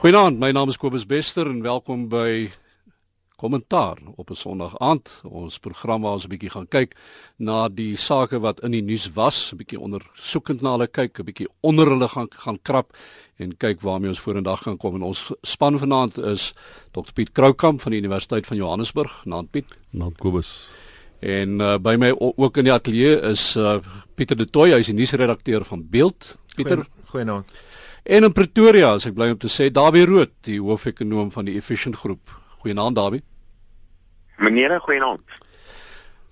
Goeienaand, my naam is Kobus Bester en welkom by Kommentaar op 'n Sondag aand. Ons program waar ons 'n bietjie gaan kyk na die sake wat in die nuus was, 'n bietjie ondersoekend na hulle kyk, 'n bietjie onder hulle gaan gaan krap en kyk waarmee ons vorendag gaan kom. En ons span vanaand is Dr Piet Kroukamp van die Universiteit van Johannesburg. Naand Piet. Naand Kobus. En uh, by my ook in die ateljee is uh, Pieter De Tooy, hy is die nuusredakteur van Beeld. Pieter. Goeienaand. En in Pretoria, as ek bly om te sê, Dawie Rood, die hoofekonoom van die Efficient Groep. Goeienaand Dawie. Meneer, goeienaand.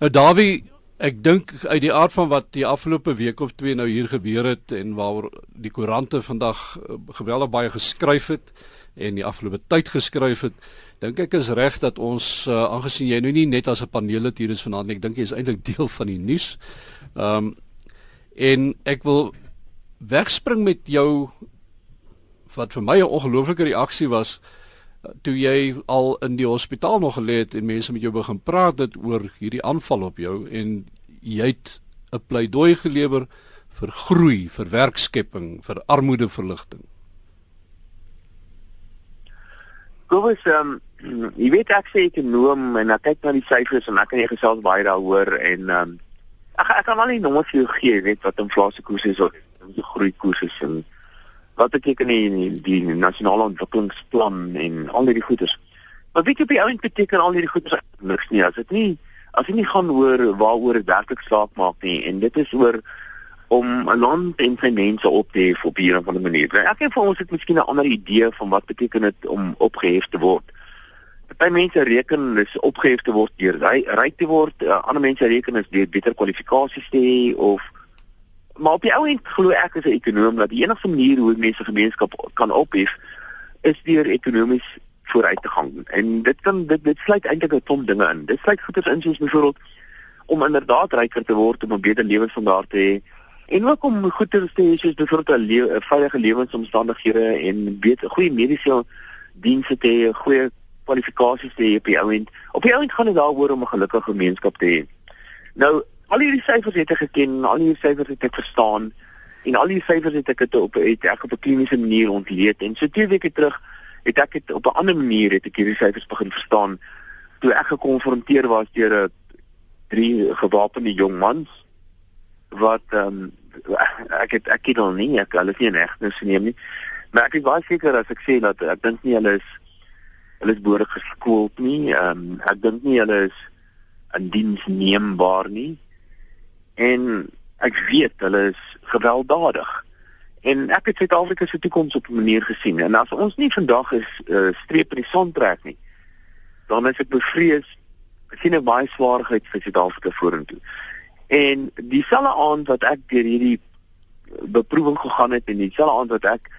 Nou Dawie, ek dink uit die aard van wat die afgelope week of twee nou hier gebeur het en waaroor die koerante vandag eh, geweldig baie geskryf het en die afgelope tyd geskryf het, dink ek is reg dat ons uh, aangesien jy nou nie net as 'n paneellid hier is vanaand nie, ek dink jy is eintlik deel van die nuus. Ehm um, en ek wil wegspring met jou wat vir my 'n ongelooflike reaksie was eh, toe jy al in die hospitaal nog gelê het en mense met jou begin praat het oor hierdie aanval op jou en jy het 'n pleidooi gelewer vir groei, vir werkskepping, vir armoedeverligting. Kobus, ehm um, jy weet ek sê ekonom en ek kyk na die syfers en ek kan jy gesels baie daaroor en ehm um, ek ek kan al nie nommers vir jou gee, weet wat inflasiekoers is of groeikoers is wat beteken die die, die nasionale ontwikkelingsplan en al hierdie goeders. Maar weet jy op die ount beteken al hierdie goeders niks nie as dit nie as dit nie gaan oor waaroor dit werklik saak maak nie en dit is oor om 'n land en sy mense op te hef op 'n of ander manier. Nou, Elkeen van ons het miskien 'n ander idee van wat beteken dit om opgehef te word. Party mense reken dis opgehef te word deur ryk te word, uh, ander mense reken is deur beter kwalifikasies te hê of maar op die ou end glo ek as 'n ekonom dat die enigste manier hoe mense gemeenskap kan ophef is deur ekonomies vooruit te gaan. En dit kan dit dit sluit eintlik 'n klomp dinge in. Dit sluit goeders in soos byvoorbeeld om inderdaad ryker te word om 'n beter lewensstandaard te hê en ook om goeders te hê soos byvoorbeeld 'n le veilige lewensomstandighede en beter goeie mediese dienste te hê, goeie kwalifikasies te hê op die ou end. Op die ou end gaan dit daaroor om 'n gelukkige gemeenskap te hê. Nou al hierdie syfers het ek geken, al hierdie syfers het ek verstaan en al hierdie syfers het ek dit op het ek op 'n kliniese manier ontleed en so twee weke terug het ek dit op 'n ander manier het ek hierdie syfers begin verstaan. Toe ek gekonfronteer was deur 'n drie gewapende jong mans wat ehm um, ek het ek ken hulle nie ek hulle is nie in hegtenis geneem nie maar ek is baie seker as ek sê dat ek dink nie hulle is hulle is behoorlik geskoold nie ehm um, ek dink nie hulle is in diens neembaar nie en ek weet hulle is gewelddadig. En ek het Suid-Afrika se toekoms op 'n manier gesien en as ons nie vandag is uh, streep in die son trek nie, dan is ek bevrees sien 'n baie swaarheid vir Suid-Afrika vorentoe. En dieselfde aand wat ek deur hierdie beproewing gegaan het en dieselfde aand wat ek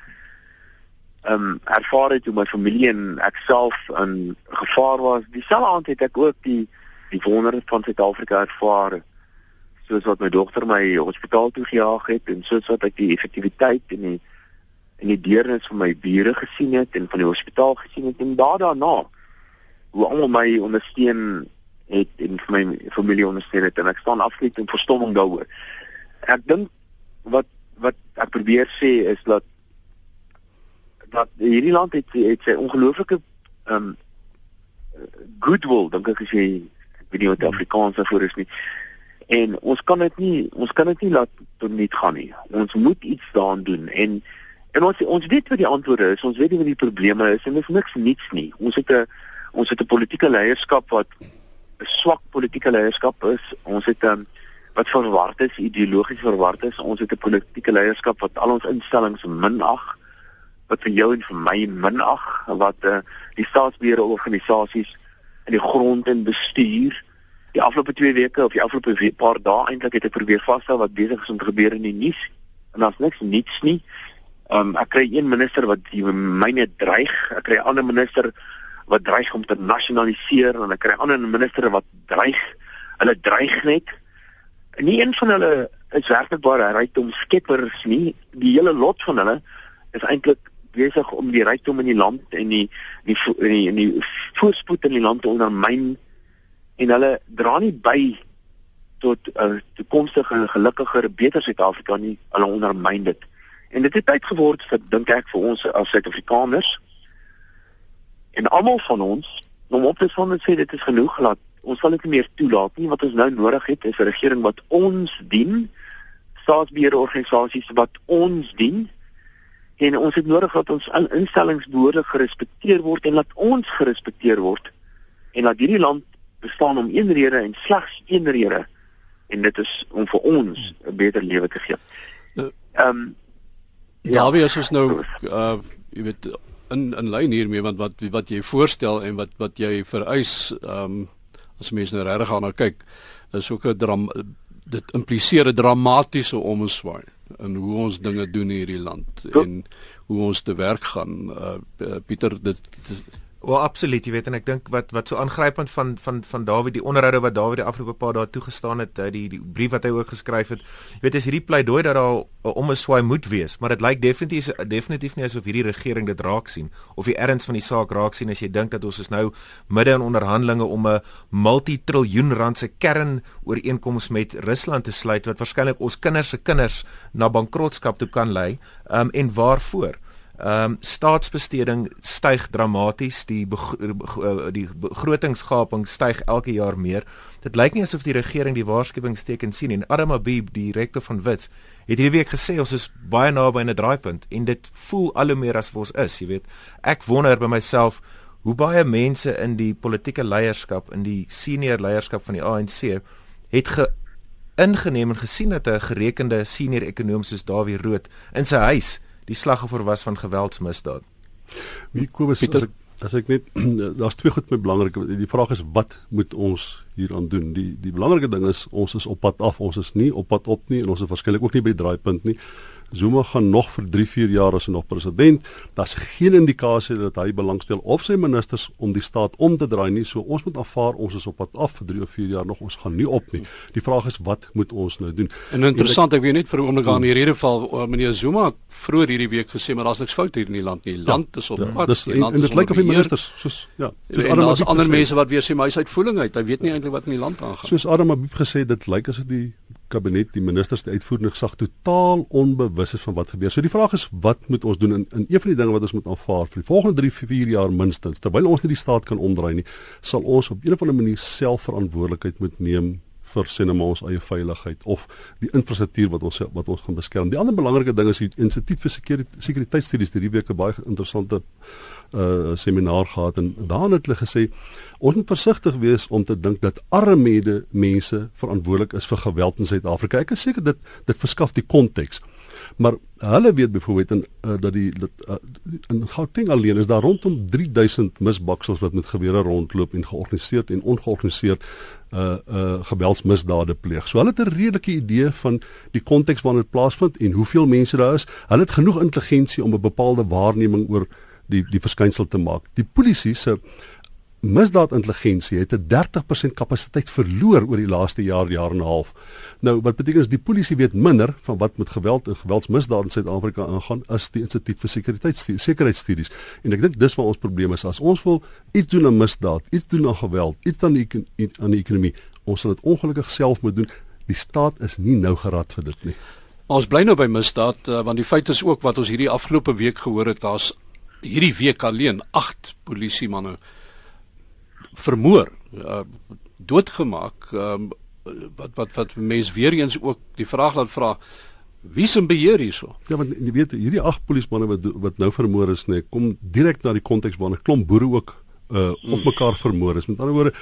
ehm um, ervaar het hoe my familie en ek self in gevaar was, dieselfde aand het ek ook die die wondere van Suid-Afrika ervaar soos wat my dogter my hospitaal toe gejaag het en soos wat ek die effektiwiteit en die en die deernis van my bure gesien het en van die hospitaal gesien het en daar daarna hoe almal my ondersteun het en vir my familie ondersteun het en ek staan afskeid en verstomming daaroor. Ek dink wat wat ek probeer sê is dat dat hierdie land het het sy ongelooflike ehm um, goodwill dink ek as jy weet nie wat Afrikaans daarvoor is nie. En ons kan dit nie ons kan dit nie laat tot niet gaan nie. Ons moet iets daaraan doen en en ons ons weet wat die antwoorde is. Ons weet nie wat die probleme is en dit is niks niets nie. Ons het 'n ons het 'n politieke leierskap wat 'n swak politieke leierskap is. Ons het 'n um, wat verward is, ideologies verward is. Ons het 'n politieke leierskap wat al ons instellings minag wat vir jou en vir my minag wat uh, die staatsbeheerde organisasies in die grond en bestuur die afgelope 2 weke of die afgelope paar dae eintlik het ek probeer vasstel wat besig is om te gebeur in die nuus en daar's niks niets nie. Um ek kry een minister wat myne dreig, ek kry 'n ander minister wat dreig om te nasionaliseer en ek kry ander minister wat dreig, hulle dreig net. Nie een van hulle is werklik waar rykdom skeppers nie. Die hele lot van hulle is eintlik besig om die rykdom in die land en die die in die, die voorspoed in die land te ondermyn en hulle dra nie by tot 'n uh, toekomstige gelukkiger beter Suid-Afrika nie. Hulle ondermyn dit. En dit het tyd geword vir dink ek vir ons as Suid-Afrikaners. En almal van ons, om op te som en sê dit is genoeg laat ons sal dit nie meer toelaat nie. Wat ons nou nodig het is 'n regering wat ons dien staatsbeheerde organisasies wat ons dien. En ons het nodig dat ons instellings behoorlik gerespekteer word en dat ons gerespekteer word. En dat hierdie land bestaan om een rede en slegs een rede en dit is om vir ons 'n beter lewe te gee. Nou, ehm um, ja, ja, wie is ons nou uh jy weet in in lyn hiermee want wat wat jy voorstel en wat wat jy vereis ehm um, as mense nou regtig gaan na kyk is ook 'n dram dit impliseer 'n dramatiese omswaai in hoe ons dinge doen in hierdie land en hoe ons te werk gaan. Uh, Pieter dit, dit Wel absoluut, jy weet en ek dink wat wat so aangrypend van van van Dawid die onderhoude wat Dawid die afgelope paar dae toegestaan het, eh, die die brief wat hy ook geskryf het. Jy weet is hierdie pleidooi dat daar 'n omeswaai moet wees, maar dit lyk definitief definitief nie asof hierdie regering dit raak sien of die erns van die saak raak sien as jy dink dat ons is nou midde in onderhandelinge om 'n multitriljoen rand se kern ooreenkoms met Rusland te sluit wat waarskynlik ons kinders se kinders na bankrotskap toe kan lei. Um, en waarvoor? Ehm um, staatsbesteding styg dramaties, die eh, die begrotingsgaping styg elke jaar meer. Dit lyk nie asof die regering die waarskuwingsteken sien en Adam Abib, die rektor van Wits, het hierdie week gesê ons is baie naby aan 'n draaipunt en dit voel al hoe meer as wat ons is, jy weet. Ek wonder by myself hoe baie mense in die politieke leierskap, in die senior leierskap van die ANC het ge ingeneem en gesien dat 'n gerekende senior ekonom soos Dawie Rood in sy huis die slagoffer was van geweldsmisdaad. Wie Kobus as ek as ek net daar's twee goed met belangrik die vraag is wat moet ons hieraan doen? Die die belangrike ding is ons is op pad af, ons is nie op pad op nie en ons is waarskynlik ook nie by die draaipunt nie. Zuma gaan nog vir 3, 4 jaar as hy nog president. Daar's geen indikasie dat hy belangstel of sy ministers om die staat om te draai nie. So ons moet aanvaar ons is op pad af vir 3 of 4 jaar nog. Ons gaan nie op nie. Die vraag is wat moet ons nou doen? En interessant, ek, weet net vir oomblik aan hierdie geval uh, meneer Zuma vroeër hierdie week gesê maar daar's niks fout hier in die land nie. Die ja, land is op ja, pad. Dis, en, en dit lyk of die ministers soos ja, soos Adam Abib ander mense wat weer sê maar hy's uitvoering uit. Hy weet nie eintlik wat in die land aangaan. Soos Adam Abib gesê dit lyk asof die kabinet, die ministers, die uitvoerende gesag totaal onbewus is van wat gebeur. So die vraag is wat moet ons doen? En, en een van die dinge wat ons moet aanvaar vir die volgende 3, 4 jaar minstens, terwyl ons nie die staat kan omdraai nie, sal ons op 'n of ander manier self verantwoordelikheid moet neem vir sinema ons eie veiligheid of die infrastruktuur wat ons wat ons gaan beskerm. Die ander belangrike ding is die Instituut vir Sekuriteitsstudies hierdie week 'n baie interessante uh seminaar gehad en daarin het hulle gesê ons moet versigtig wees om te dink dat arme mense verantwoordelik is vir geweld in Suid-Afrika. Ek is seker dit dit verskaf die konteks. Maar hulle weet byvoorbeeld in uh, dat die dat, uh, in Gauteng alleen is daar rondom 3000 misbaksels wat met gewere rondloop en georganiseerd en ongeorganiseerd uh uh geweldsmisdade pleeg. So hulle het 'n redelike idee van die konteks waarin dit plaasvind en hoeveel mense daar is. Hulle het genoeg intelligensie om 'n bepaalde waarneming oor die die verskynsel te maak. Die polisie se misdaadintelligensie het 'n 30% kapasiteit verloor oor die laaste jaar jaar en 'n half. Nou wat beteken is die polisie weet minder van wat met geweld en geweldsmisdade in Suid-Afrika aangaan as die Instituut vir Sekuriteitsstudies. En ek dink dis waar ons probleem is. As ons wil iets doen aan misdaad, iets doen aan geweld, iets aan die aan die ekonomie, ons sal dit ongelukkig self moet doen. Die staat is nie nou gerad vir dit nie. Ons bly nou by misdaad uh, want die feit is ook wat ons hierdie afgelope week gehoor het, daar's hierdie week alleen 8 polisiemanne manne vermoor, uh, doodgemaak. Um, wat wat wat mense weer eens ook die vraag laat vra wie se beheer hierso? Ja, want jy weet hierdie ag polismanne wat wat nou vermoor is, nee, kom direk na die konteks waar 'n klomp boere ook uh op mekaar vermoor is. Met ander woorde,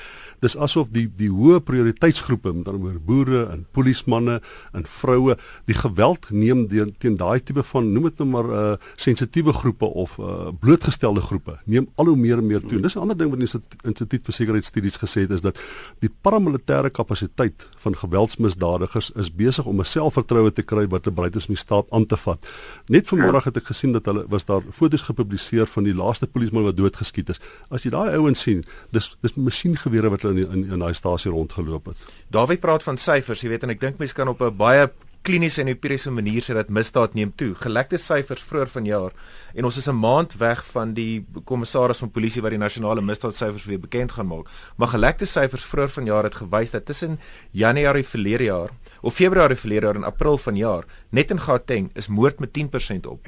dis asof die die hoë prioriteitsgroepe met ander woorde boere en polismanne en vroue die geweld neem teen teen daai tipe van noem dit nou maar uh sensitiewe groepe of uh blootgestelde groepe neem al hoe meer en meer toe. Dis 'n ander ding wat die Instituut vir Sekuriteitsstudies gesê het is dat die paramilitêre kapasiteit van geweldsmisdadigers is besig om 'n selfvertroue te kry wat hulle bereid is om die staat aan te vat. Net vanmôre het ek gesien dat hulle was daar foto's gepubliseer van die laaste polisman wat doodgeskiet is. As jy daai ouens sien, dis dis masjiengewere wat in in, in daai stasie rondgeloop het. Dawie praat van syfers, jy weet en ek dink mense kan op 'n baie kliniese en empiriese manier sê dat misdaad neem toe. Gelekte syfers vroeër vanjaar en ons is 'n maand weg van die kommissaris van polisie wat die nasionale misdaadsyfers weer bekend gaan maak. Maar gelekte syfers vroeër vanjaar het gewys dat tussen Januarie verlede jaar of Februarie verlede jaar en April vanjaar net in Gauteng is moord met 10% op.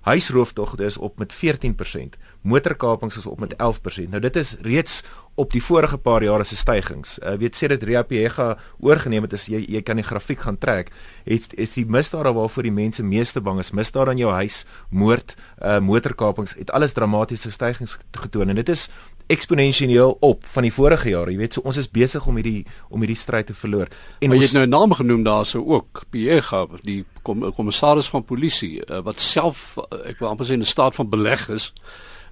Huisrooftogte is op met 14%. Motorkapings is op met 11%. Nou dit is reeds op die vorige paar jare se stygings. Uh, weet sê dit Ria Piega oorgeneem het as jy jy kan die grafiek gaan trek. Het is die misdade waarvoor die mense meeste bang is, misdade aan jou huis, moord, uh, motorkapings, het alles dramatiese stygings getoon en dit is eksponensieel op van die vorige jare. Jy weet, so ons is besig om hierdie om hierdie stryd te verloor. En maar jy het nou 'n naam genoem daarso ook, Piega, die kommissaris van polisie uh, wat self ek wil amper sê in 'n staat van beleg is.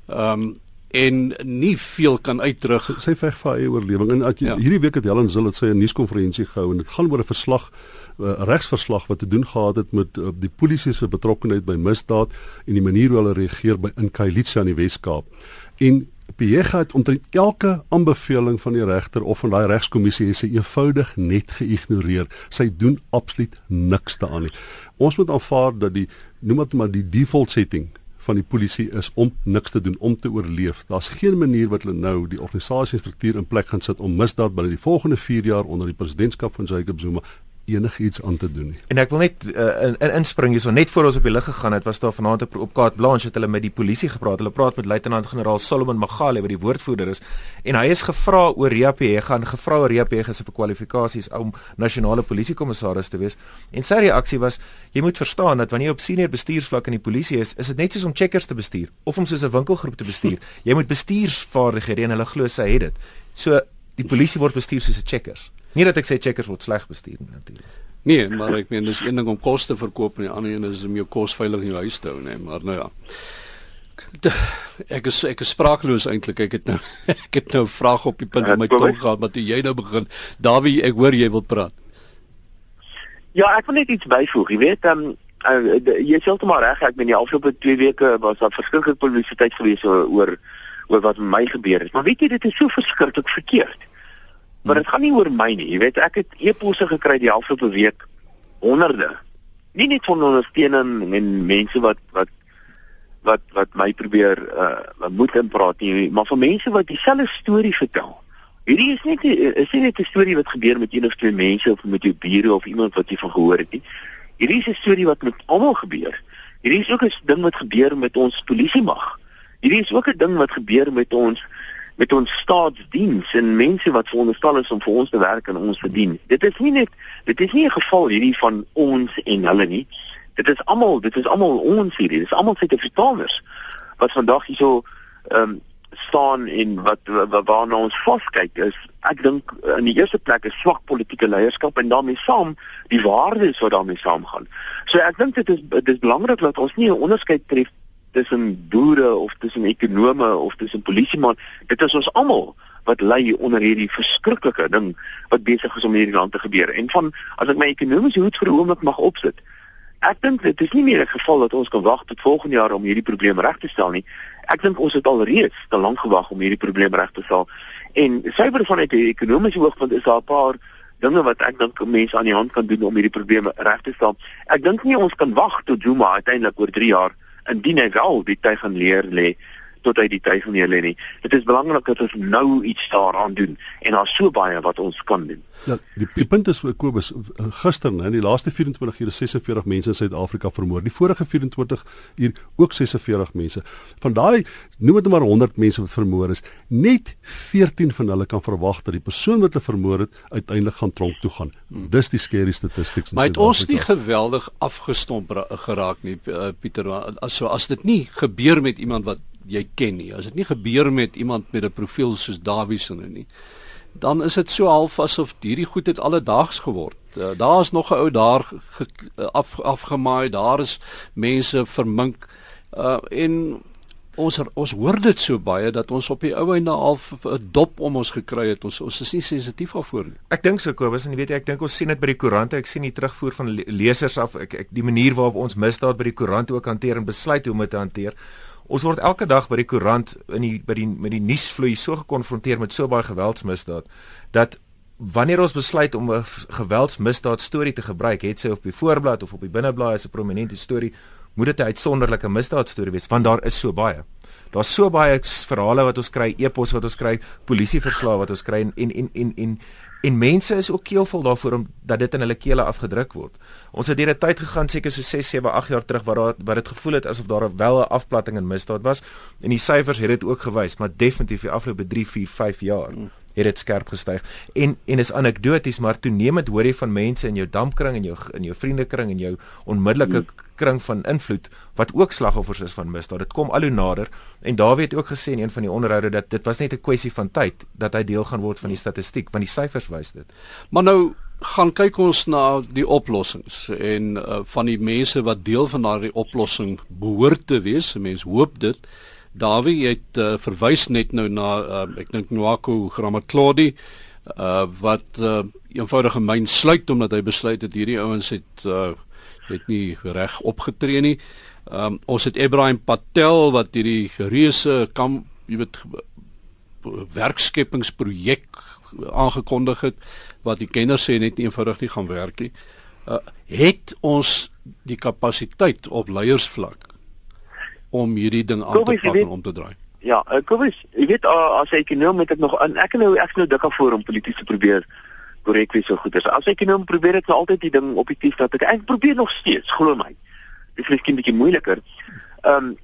Ehm um, en nie veel kan uitdruk sy veg vir eie oorlewing en at, ja. hierdie week het Helen Zil het sy 'n nuuskonferensie gehou en dit gaan oor 'n verslag uh, regsverslag wat te doen gehad het met uh, die polisie se betrokkeheid by misdaad en die manier hoe hulle reageer by in Kailicha in die Wes-Kaap. En Piega het omtrent elke aanbeveling van die regter of van daai regskommissie sy eenvoudig net geïgnoreer. Sy doen absoluut niks daaraan nie. Ons moet aanvaar dat die noem dit maar die default setting van die polisie is om niks te doen om te oorleef. Daar's geen manier wat hulle nou die organisasiestruktuur in plek gaan sit om misdaad binne die volgende 4 jaar onder die presidentskap van Jacob Zuma enigiets aan te doen nie. En ek wil net uh, in, in inspring hierso net voor ons op die lig gegaan het, was daar vanaand op, op Kaat Blanche het hulle met die polisie gepraat. Hulle praat met luitenant-generaal Solomon Magale wat die woordvoerder is en hy is gevra oor Riapie gaan gevra oor Riapie se kwalifikasies om nasionale polisiekommissaris te wees. En sy reaksie was jy moet verstaan dat wanneer jy op senior bestuursvlak in die polisie is, is dit net soos om checkers te bestuur of om soos 'n winkelgroep te bestuur. Jy moet bestuursvaardighede en hulle glo sy het dit. So die polisie word bestuur soos 'n checkers. Nie dat ek sê checkers word sleg bestuur natuurlik. Nee, maar ek meen dis een ding om kos te verkoop en die ander een is om jou kos veilig in jou huis te hou, nee, maar nou ja. Ek is ek is spraakloos eintlik. Ek het nou ek het nou vrae op die punt om my tong gehad, maar toe jy nou begin, Dawie, ek hoor jy wil praat. Ja, ek wil net iets byvoeg. Jy weet, ehm um, uh, jy sê heeltemal reg. Ek meen die afgelope 2 weke was daar verskeie publisiteit gewees oor oor wat met my gebeur het. Maar weet jy, dit is so verskriklik verkeerd. Maar dit gaan nie oor my nie. Jy weet, ek het e-posse gekry die afgelope week honderde. Nie net van ondersteuning en mense wat wat wat wat my probeer uh moet inpraat nie, maar van mense wat dieselfde storie vertel. Hierdie is net is nie net 'n storie wat gebeur met een of twee mense of met jou bure of iemand wat jy van gehoor het nie. Hierdie is 'n storie wat met almal gebeur. Hierdie is ook 'n ding wat gebeur met ons polisie mag. Hierdie is ook 'n ding wat gebeur met ons met ons staatsdiens en mense wat veronderstel is om vir ons te werk en ons te dien. Dit is nie net dit is nie 'n geval hierdie van ons en hulle nie. Dit is almal, dit is almal ons hierdie. Dit is almal Suid-Afrikaners wat vandag hierso ehm um, staan en wat waarna ons vaskyk is ek dink in die eerste plek is swak politieke leierskap en daarmee saam die waardes wat daarmee saamgaan. So ek dink dit is dit is belangrik dat ons nie 'n onderskeid tref tussen boere of tussen ekonome of tussen polisieman dit is ons almal wat ly onder hierdie verskriklike ding wat besig is om hierdie land te gebeur. En van as ek my ekonomiese hoed vir oomblik mag opsit ek dink dit is nie meer 'n geval dat ons kan wag tot volgende jaar om hierdie probleem reg te stel nie. Ek dink ons het al reeds te lank gewag om hierdie probleem reg te stel. En suiwer vanuit 'n ekonomiese oogpunt is daar 'n paar dinge wat ek dink mense aan die hand kan doen om hierdie probleme reg te stel. Ek dink nie ons kan wag tot Zuma uiteindelik oor 3 jaar indien hy wel die tyd gaan leer lê tot hy die tyd van hier lê nie. Dit is belangrik dat ons nou iets daaraan doen en daar's so baie wat ons kan doen. Ja, die, die punt is Kobus gister, in die laaste 24 ure 46 mense in Suid-Afrika vermoor. Die vorige 24 uur ook 46 mense. Van daai noem dit maar 100 mense wat vermoor is, net 14 van hulle kan verwag dat die persoon wat hulle vermoor het uiteindelik gaan tronk toe gaan. Dis die skerry statistics. Maar het ons nie geweldig afgestomp geraak nie eh, Pieter, as so as dit nie gebeur met iemand wat jy ken nie. As dit nie gebeur met iemand met 'n profiel soos Davison nie, dan is dit so half asof hierdie goed het alledaags geword. Uh, daar is nog 'n ou daar ge, af afgemaai, daar is mense vermink uh, en ons ons hoor dit so baie dat ons op die ou einde half 'n dop om ons gekry het. Ons ons is nie sensitief daarvoor nie. Ek dink so Kobus en jy weet ek dink ons sien dit by die koerante. Ek sien die terugvoer van lesers af. Ek, ek die manier waarop ons misdaad by die koerante ook hanteer en besluit hoe om dit te hanteer. Ons word elke dag by die koerant in die by die met die nuusvloei so gekonfronteer met so baie geweldsmisdaad dat wanneer ons besluit om 'n geweldsmisdaad storie te gebruik, het sy op die voorblad of op die binneblaai as 'n prominente storie, moet dit 'n uitsonderlike misdaad storie wees want daar is so baie. Daar's so baie verhale wat ons kry, e-pos wat ons kry, polisieverslae wat ons kry en en en en, en En mense is ook keelvol daarvoor om dat dit in hulle kele afgedruk word. Ons het deur 'n tyd gegaan seker so 6, 7, 8 jaar terug waar daar wat dit gevoel het asof daar wel 'n afplatting in misdaad was en die syfers het dit ook gewys, maar definitief die afgelope 3, 4, 5 jaar het dit skerp gestyg. En en is anekdoties, maar toenemend hoor jy van mense in jou dampkring en jou in jou vriendekring en jou onmiddellike kring van invloed wat ook slagoffers is van misdaad. Dit kom al hoe nader en Dawie het ook gesê in een van die onderhoude dat dit was net 'n kwessie van tyd dat hy deel gaan word van die statistiek want die syfers wys dit. Maar nou gaan kyk ons na die oplossings en uh, van die mense wat deel van daardie oplossing behoort te wees. Mense hoop dit. Dawie het uh, verwys net nou na uh, ek dink Nwako Gramatlodi uh, wat uh, eenvoudig 'n myn sluit omdat hy besluit het hierdie ouens het uh, het nie reg opgetree nie. Ehm um, ons het Ibrahim Patel wat hierdie reuse kam jy weet werkskepingsprojek aangekondig het wat die kenners sê net nie eenvoudig nie gaan werk nie. Uh, het ons die kapasiteit op leiersvlak om hierdie ding aan te pak en om te draai? Ja, uh, Kobus, jy weet uh, as ek nou met ek nog aan ek nou ek nou dik af voor om polities te probeer korrek wees so goed is. As ek nou probeer ek nou altyd die ding objektief dat ek ek probeer nog steeds, glo my. Dit is miskien bietjie moeiliker. Ehm um,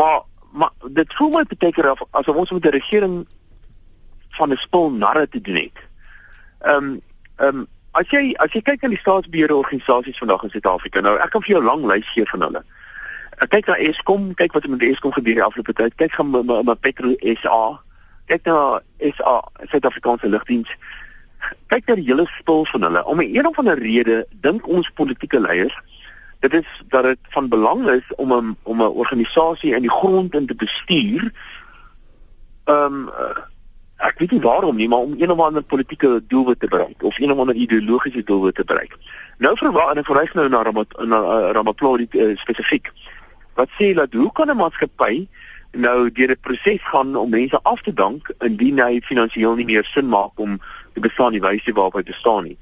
maar maar dit voel my beteken of asof ons met 'n regering van 'n spul narre te doen het. Ehm um, ehm um, as jy as jy kyk na die staatsbeheerde organisasies vandag in Suid-Afrika, nou ek kan vir jou 'n lang lys gee van hulle. Ek kyk na Eskom, kyk wat met Eskom gebeur die afgelope tyd. Kyk gaan met Petro SA. Kyk na SA, Suid-Afrikaanse Lugdiens kyk na die hele spul van hulle. Om 'n een of ander rede dink ons politieke leiers dit is dat dit van belang is om 'n om 'n organisasie in die grond in te bestuur. Ehm um, ek weet nie waarom nie, maar om een of ander politieke doelwit te bereik of een of ander ideologiese doelwit te bereik. Nou verwag en ek verwys nou na Ramat na uh, Ramatlodi uh, spesifiek. Wat sê dat hoe kan 'n maatskappy nou deur 'n proses gaan om mense af te dank indien hy finansiëel nie meer sin maak om te bestaan die wyse waarop hy bestaan nie.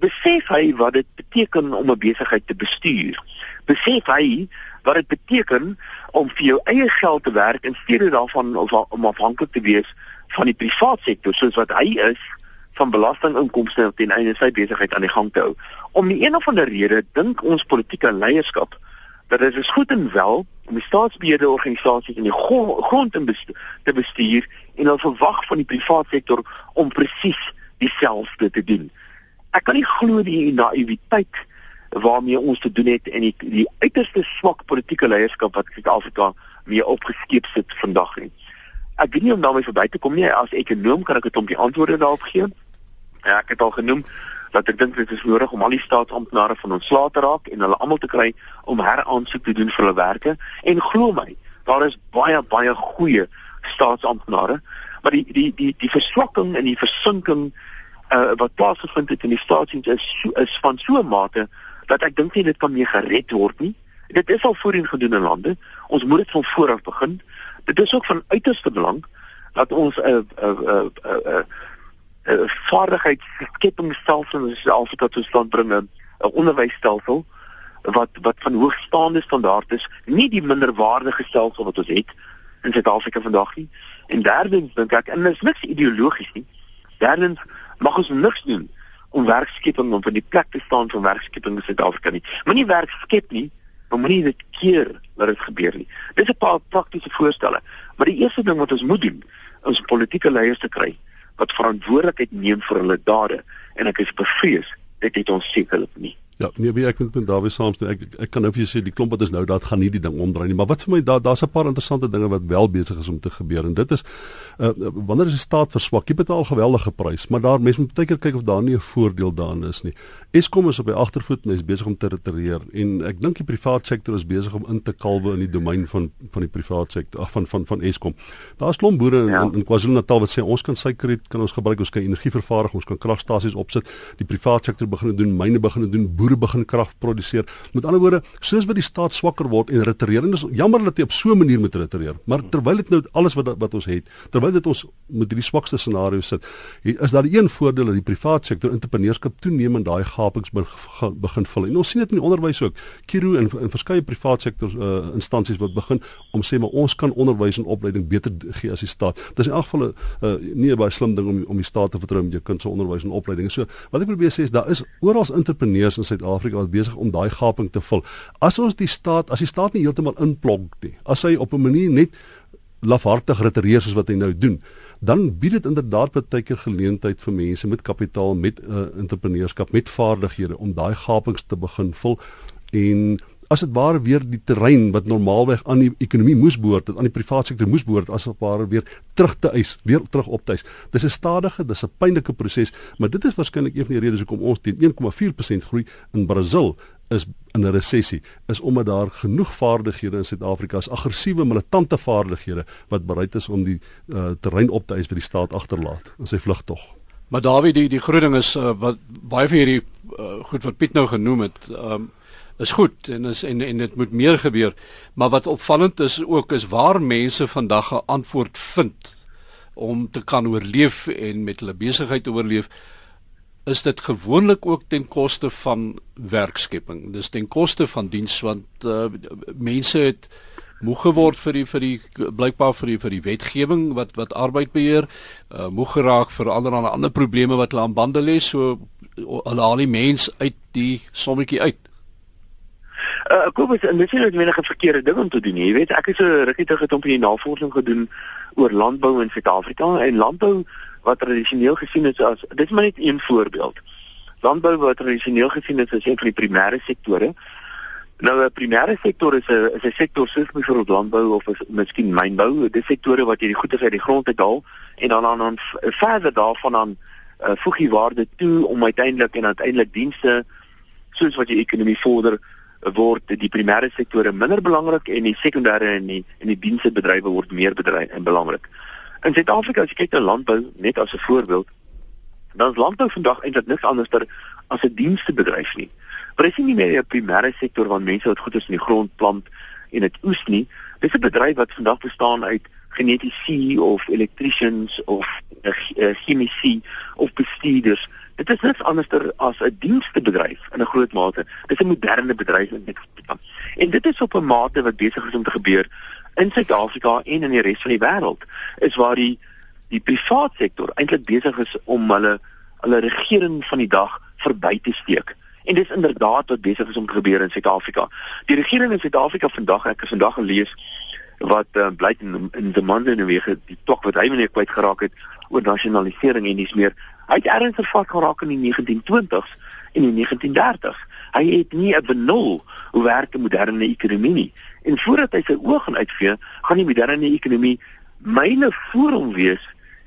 Besef hy wat dit beteken om 'n besigheid te bestuur? Besef hy wat dit beteken om vir jou eie geld te werk in steede daarvan om afhanklik te wees van die private sektor soos wat hy is van belastinginkomste ten einde sy besigheid aan die gang te hou. Om die een of ander rede dink ons politieke leierskap dat dit is goed en wel om die staatsbeheerde organisasies in die grond te bestuur en hulle verwag van die private sektor om presies dieselfde te doen. Ek kan nie glo die naïwiteit waarmee ons te doen het en die, die uiterste swak politieke leierskap wat Suid-Afrika mee opgeskeep sit vandag nie. Ek weet nie om daarmee verby te kom nie as ekonom kan ek dit om die antwoorde daarop gee. Ja, ek het al genoem dat ek dink dit is nodig om al die staatsamptenare van ontslae te raak en hulle almal te kry om heraansoek te doen vir hulle werke en glo my, daar is baie baie goeie staatsamptenare maar die die die die verswakking en die versinking uh, wat plaasgevind het in die staatsdiens is so, is van so 'n mate dat ek dink nie dit kan meer gered word nie. Dit is al voorheen gedoen in lande. Ons moet dit van voor af begin. Dit is ook van uiterste belang dat ons 'n 'n 'n 'n 'n vaardigheidsskeppingsstelsel in Suid-Afrika tot stand bring, 'n onderwysstelsel wat wat van hoogstaande standaard is, nie die minderwaardige stelsel wat ons het in Suid-Afrika vandag nie. En derdens dink ek en dit is niks ideologies nie. Derdens mag ons niks doen om werkskeping om van die plek te staan van werkskeping in Suid-Afrika nie. Moenie werk skep nie, maar moenie dit keer dat dit gebeur nie. Dis 'n paar praktiese voorstelle. Maar die eerste ding wat ons moet doen, is politieke leiers te kry wat verantwoordelikheid neem vir hulle dade en ek is bevrees dit het ons sekerlik nie. Ja, nee, ek moet met Dawie saamstem. Ek ek kan nou vir jou sê die klomp wat is nou, dat gaan nie die ding omdraai nie, maar wat vir my daar daar's 'n paar interessante dinge wat wel besig is om te gebeur en dit is uh wanneer is die staat verswak? Jy betaal geweldige prys, maar daar mense moet baie keer kyk of daar nie 'n voordeel daarin is nie. Eskom is op die agtervoet en hy's besig om te retireer en ek dink die private sektor is besig om in te kalwe in die domein van van die private sektor ag van van van Eskom. Daar's klomp boere ja. in, in KwaZulu-Natal wat sê ons kan suiker kan ons gebruik, ons kan energie vervaardig, ons kan kragstasies opsit. Die private sektor begin doen, myne begin doen, boere boere begin krag produseer. Met ander woorde, soos wat die staat swakker word en retireer, en dis jammer dat hy op so 'n manier moet retireer, maar terwyl dit nou alles wat wat ons het, terwyl dit ons met hierdie swakste scenario sit, is daar een voordeel dat die private sektor entrepreneurskap toenemend daai gapings begin vul. En ons sien dit in die onderwys ook. Kiro en in verskeie private sektor uh, instansies wat begin om sê maar ons kan onderwys en opleiding beter gee as die staat. Dis in elk geval 'n uh, nie baie slim ding om om die staat te vertrou met jou kind se onderwys en opleiding. So wat ek probeer sê is daar is oral entrepreneurs in Suid-Afrika wat besig om daai gaping te vul. As ons die staat, as die staat nie heeltemal inplonk nie, as hy op 'n manier net lafhartig retireer soos wat hy nou doen, dan bied dit inderdaad baie keer geleentheid vir mense met kapitaal, met uh, entrepreneurskap, met vaardighede om daai gapings te begin vul en as dit ware weer die terrein wat normaalweg aan die ekonomie moes behoort, aan die private sektor moes behoort, as dit ware weer terug te eis, weer terug op te eis. Dis 'n stadige, dis 'n pynlike proses, maar dit is waarskynlik een van die redes hoekom ons teen 1,4% groei in Brasil is in 'n resessie is omdat daar genoeg vaardighede in Suid-Afrika is aggressiewe militante vaardighede wat bereid is om die uh, terrein op te eis vir die staat agterlaat in sy vlugtog. Maar Dawie die die groening is uh, wat baie van hierdie uh, goed wat Piet nou genoem het, um, is goed en is en en dit moet meer gebeur. Maar wat opvallend is ook is waar mense vandag 'n antwoord vind om te kan oorleef en met hulle besigheid te oorleef is dit gewoonlik ook ten koste van werkskepping. Dis ten koste van diens want uh, mense het moeg geword vir die vir die blykbaar vir die vir die wetgewing wat wat arbeid beheer, uh, moeg geraak vir allerlei ander probleme wat hulle aan bande lê, so hulle haal die mens uit die sommetjie uit. Uh Kobus, en dis nie net 'n verkeerde ding om te doen nie. Jy weet, ek het so rukkie terug het om 'n navorsing gedoen oor landbou in Suid-Afrika en landbou wat tradisioneel gesien is as dis maar net een voorbeeld. Landbou wat tradisioneel gesien is as een van die primêre sektore. Nou 'n primêre sektor is 'n is 'n sektor soos byvoorbeeld landbou of is miskien mynbou, dis sektore wat jy die goeder uit die grond uithaal en dan dan, dan verder daarvan aan uh, voeg jy waarde toe om uiteindelik en uiteindelik dienste soos wat jy ekonomie vorder word die primêre sektore minder belangrik en die sekondêre en die en die diensbedrywe word meer bedryf en belangrik. In Suid-Afrika as jy kyk na landbou net as 'n voorbeeld, dan is landbou vandag eintlik niks anders as 'n diensbedryf nie. Maar dit is nie meer 'n primêre sektor waar mense wat goeders in die grond plant en dit oes nie. Dit is 'n bedryf wat vandag bestaan uit genetiese of electricians of uh, chemici of bestuurders Dit is niks anderster as 'n dienstebedryf in 'n groot mate. Dit is 'n moderne bedryf in Suid-Afrika. En dit is op 'n mate wat besig is om te gebeur in Suid-Afrika en in die res van die wêreld. Is waar die die private sektor eintlik besig is om hulle hulle regering van die dag verby te steek. En dis inderdaad wat besig is om te gebeur in Suid-Afrika. Die regering in Suid-Afrika vandag, ek het vandag gelees wat uh, blyk in in die mande en wege die tok wat hy meneer kwyt geraak het oor nasionalisering en dis meer Hy het ernstig vat geraak in die 1920s en die 1930s. Hy het nie 'n benul hoe werk 'n moderne ekonomie nie. En voordat hy sy oë gaan uitvee, gaan die moderne ekonomie myle voor hom wees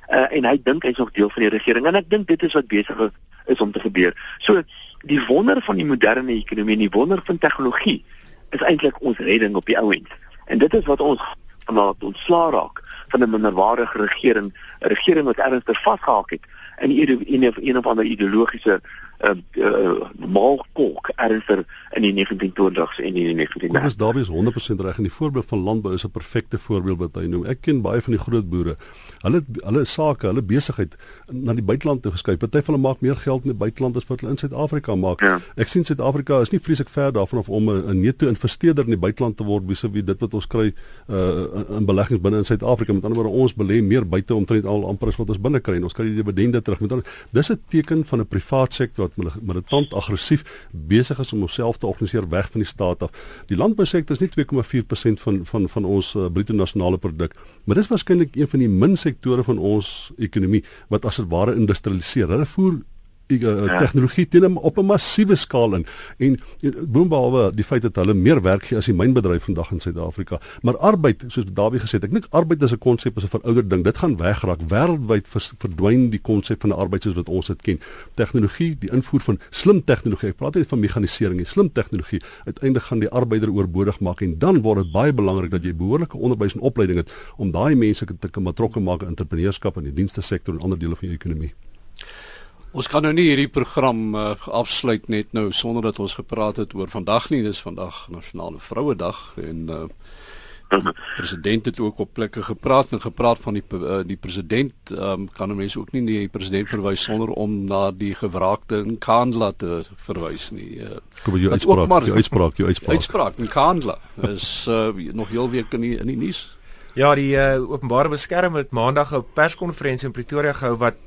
uh, en hy dink hy's nog deel van die regering en ek dink dit is wat besig is om te gebeur. So die wonder van die moderne ekonomie en die wonder van tegnologie is eintlik ons redding op die ou end. En dit is wat ons vanaand ontslaa raak van 'n minderwaardige regering, 'n regering wat ernstig vasgehak het in een of een of ander ideologiese uh, uh, maalkolk ernstig in die 1920s en in die 1930s. Ons daar is 100% reg en die voorbeeld van landbou is 'n perfekte voorbeeld wat hy noem. Ek ken baie van die groot boere. Hulle hulle sake, hulle besigheid na die buiteland toe geskuif. Party van hulle maak meer geld in die buiteland as wat hulle in Suid-Afrika maak. Ja. Ek sien Suid-Afrika is nie vreeslik ver daarvan of om 'n neto investeerder in die buiteland te word vis-à-vis -vis dit wat ons kry uh, in beleggings binne in Suid-Afrika. Met ander woorde, ons belê meer buite omtrent al amper as wat ons binne kry. Ons kry die dividende terug. Met ander dis 'n teken van 'n privaat sektor wat militant aggressief besig is om homself te organiseer weg van die staat af. Die landbousektor is nie 2,4% van van van ons uh, bruto nasionale produk, maar dis waarskynlik een van die min sektore van ons ekonomie wat as dit ware industrialiseer. Hulle voer ja. tegnologie teen hom op 'n massiewe skaal in en boonbehalwe die feit dat hulle meer werk gee as die mynbedryf vandag in Suid-Afrika. Maar arbeid soos Dawie gesê het ek dink arbeid is 'n konsep is 'n verouderde ding. Dit gaan wegraak. Wêreldwyd verdwyn die konsep van 'n arbeid soos wat ons dit ken. Tegnologie die invoer van slim tegnologie ek praat nie van mekanisering nie slim tegnologie uiteindelik gaan die arbeider oorbodig maak en dan word dit baie belangrik dat jy behoorlike onderwys en opleiding het om daai mense te kan betrokke maak in entrepreneurskap en die dienste sektor en ander dele van jou ekonomie Ons kan nou nie hierdie program uh, afsluit net nou sonder dat ons gepraat het oor vandag nie. Dis vandag Nasionale Vrouedag en uh, president het ook op plekke gepraat en gepraat van die uh, die president um, kan mense ook nie die president verwys sonder om na die gewraakte Nkandla te verwys nie. Uh, Kom jy uitspraak, maar, jy uitspraak, jy uitspraak. Uitspraak Nkandla is uh, nog heel week in die in die nuus. Ja, die uh, openbare beskermer het maandag 'n perskonferensie in Pretoria gehou wat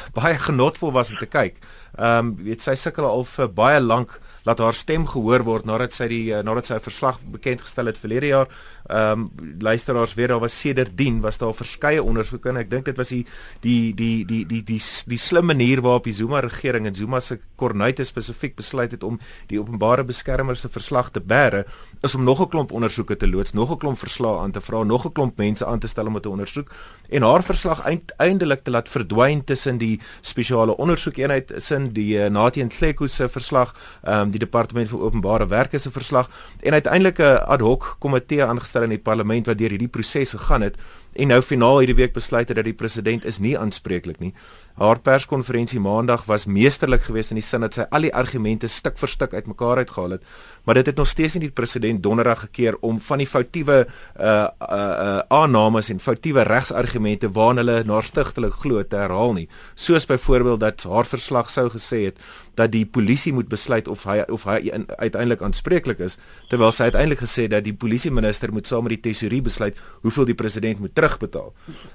baie genotvol was om te kyk. Ehm um, weet sy sukkel al vir baie lank laat haar stem gehoor word nadat sy die nadat sy 'n verslag bekend gestel het verlede jaar ehm um, luisteraars weet daar was sedertdien was daar verskeie ondersoeke en ek dink dit was die die die die die die die slim manier waarop die Zuma regering en Zuma se kornuite spesifiek besluit het om die openbare beskermer se verslag te bære is om nog 'n klomp ondersoeke te loods, nog 'n klomp verslae aan te vra, nog 'n klomp mense aan te stel om dit te ondersoek en haar verslag uiteindelik te laat verdwyn tussen die spesiale ondersoekeenheid sin die uh, Natie Nhleko se verslag, ehm um, die departement van openbare werke se verslag en uiteindelik 'n ad hoc komitee aangestel in die parlement wat deur hierdie proses gegaan het en nou finaal hierdie week besluit het dat die president is nie aanspreeklik nie. Haar perskonferensie maandag was meesterlik geweest in die sin dat sy al die argumente stuk vir stuk uitmekaar uitgehaal het, maar dit het nog steeds nie die president donderdag gekeer om van die foutiewe uh uh, uh aannames en foutiewe regsargumente waarna hulle narstigtelik glo te herhaal nie. Soos byvoorbeeld dat haar verslag sou gesê het dat die polisie moet besluit of hy of hy uiteindelik aanspreeklik is terwyl sy uiteindelik gesê dat die polisie minister moet saam met die tesourier besluit hoeveel die president moet terugbetaal.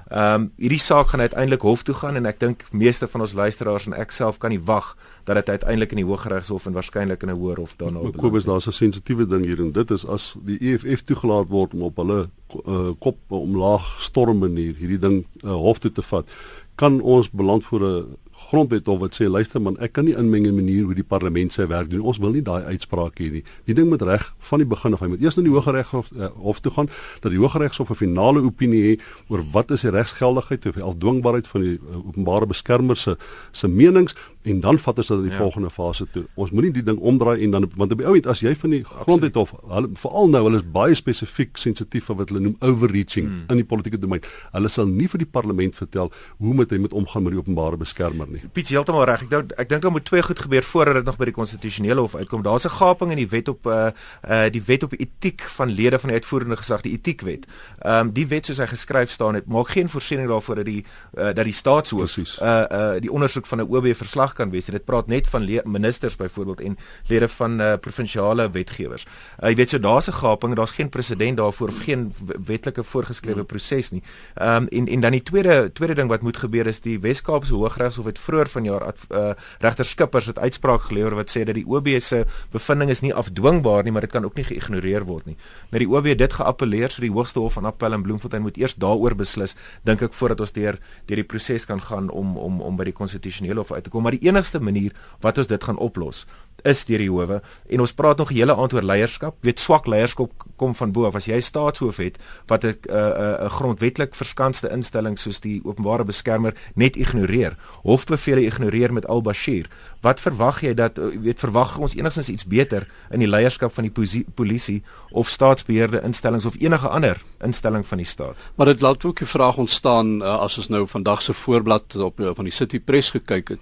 Ehm um, hierdie saak gaan uiteindelik hof toe gaan en ek dink meeste van ons luisteraars en ek self kan nie wag dat dit uiteindelik in die Hooggeregshof en waarskynlik in 'n hoër hof daarna beland. Kobus, daar's 'n sensitiewe ding hier en dit is as die EFF toegelaat word om op hulle uh, kop omlaag storm manier hierdie ding uh, hof toe te vat, kan ons beland voor 'n grondwet of wat sê luister man, ek kan nie inmeng in manier hoe die parlement sy werk doen. Ons wil nie daai uitspraak hê nie. Die ding moet reg van die begin af. Hy moet eers na die Hooggeregshof uh, hof toe gaan dat die Hooggeregshof 'n finale opinie hê oor wat is die regsgeldigheid of die afdwingbaarheid van die uh, openbare beskermer se se menings en dan vat ons dit in die ja. volgende fase toe. Ons moenie die ding omdraai en dan want op die ou end as jy van die grondwet of veral nou hulle is baie spesifiek sensitief vir wat hulle noem overreaching hmm. in die politieke domein. Hulle sal nie vir die parlement vertel hoe moet hy met omgaan met die openbare beskermer nie. Piet heeltemal reg. Ek dink ek dink daar moet twee goed gebeur voordat dit nog by die konstitusionele hof uitkom. Daar's 'n gaping in die wet op uh uh die wet op etiek van lede van die uitvoerende gesag, die etiekwet. Ehm um, die wet soos hy geskryf staan het, maak geen voorsiening daarvoor dat die uh dat die staatshoof uh uh die ondersoek van 'n OB verslag kan wees. Dit praat net van ministers byvoorbeeld en lede van uh provinsiale wetgewers. Uh, jy weet so daar's 'n gaping, daar's geen presedent daarvoor of geen wetlike voorgeskrewe hmm. proses nie. Ehm um, en en dan die tweede tweede ding wat moet gebeur is die Wes-Kaapse Hooggeregshof het vroeër vanjaar uh, regter Skippers het uitspraak gelewer wat sê dat die OB se bevinding is nie afdwingbaar nie, maar dit kan ook nie geïgnoreer word nie. Nou die OB het dit geappeleer so die Hoogste Hof van Appel in Bloemfontein moet eers daaroor beslis, dink ek voordat ons deur deur die proses kan gaan om om om by die konstitusionele hof uit te kom, maar die enigste manier wat ons dit gaan oplos is deur die howe en ons praat nog 'n hele aand oor leierskap. Weet swak leierskap kom van bo af. As jy staatshoof het wat 'n 'n 'n grondwetlik verskanste instelling soos die openbare beskermer net ignoreer, hofbevele ignoreer met al-Bashir, wat verwag jy dat weet verwag ons enigstens iets beter in die leierskap van die polisie of staatsbeheerde instellings of enige ander instelling van die staat? Maar dit laat ook 'n vraag ontstaan uh, as ons nou vandag se voorblad op uh, van die City Press gekyk het.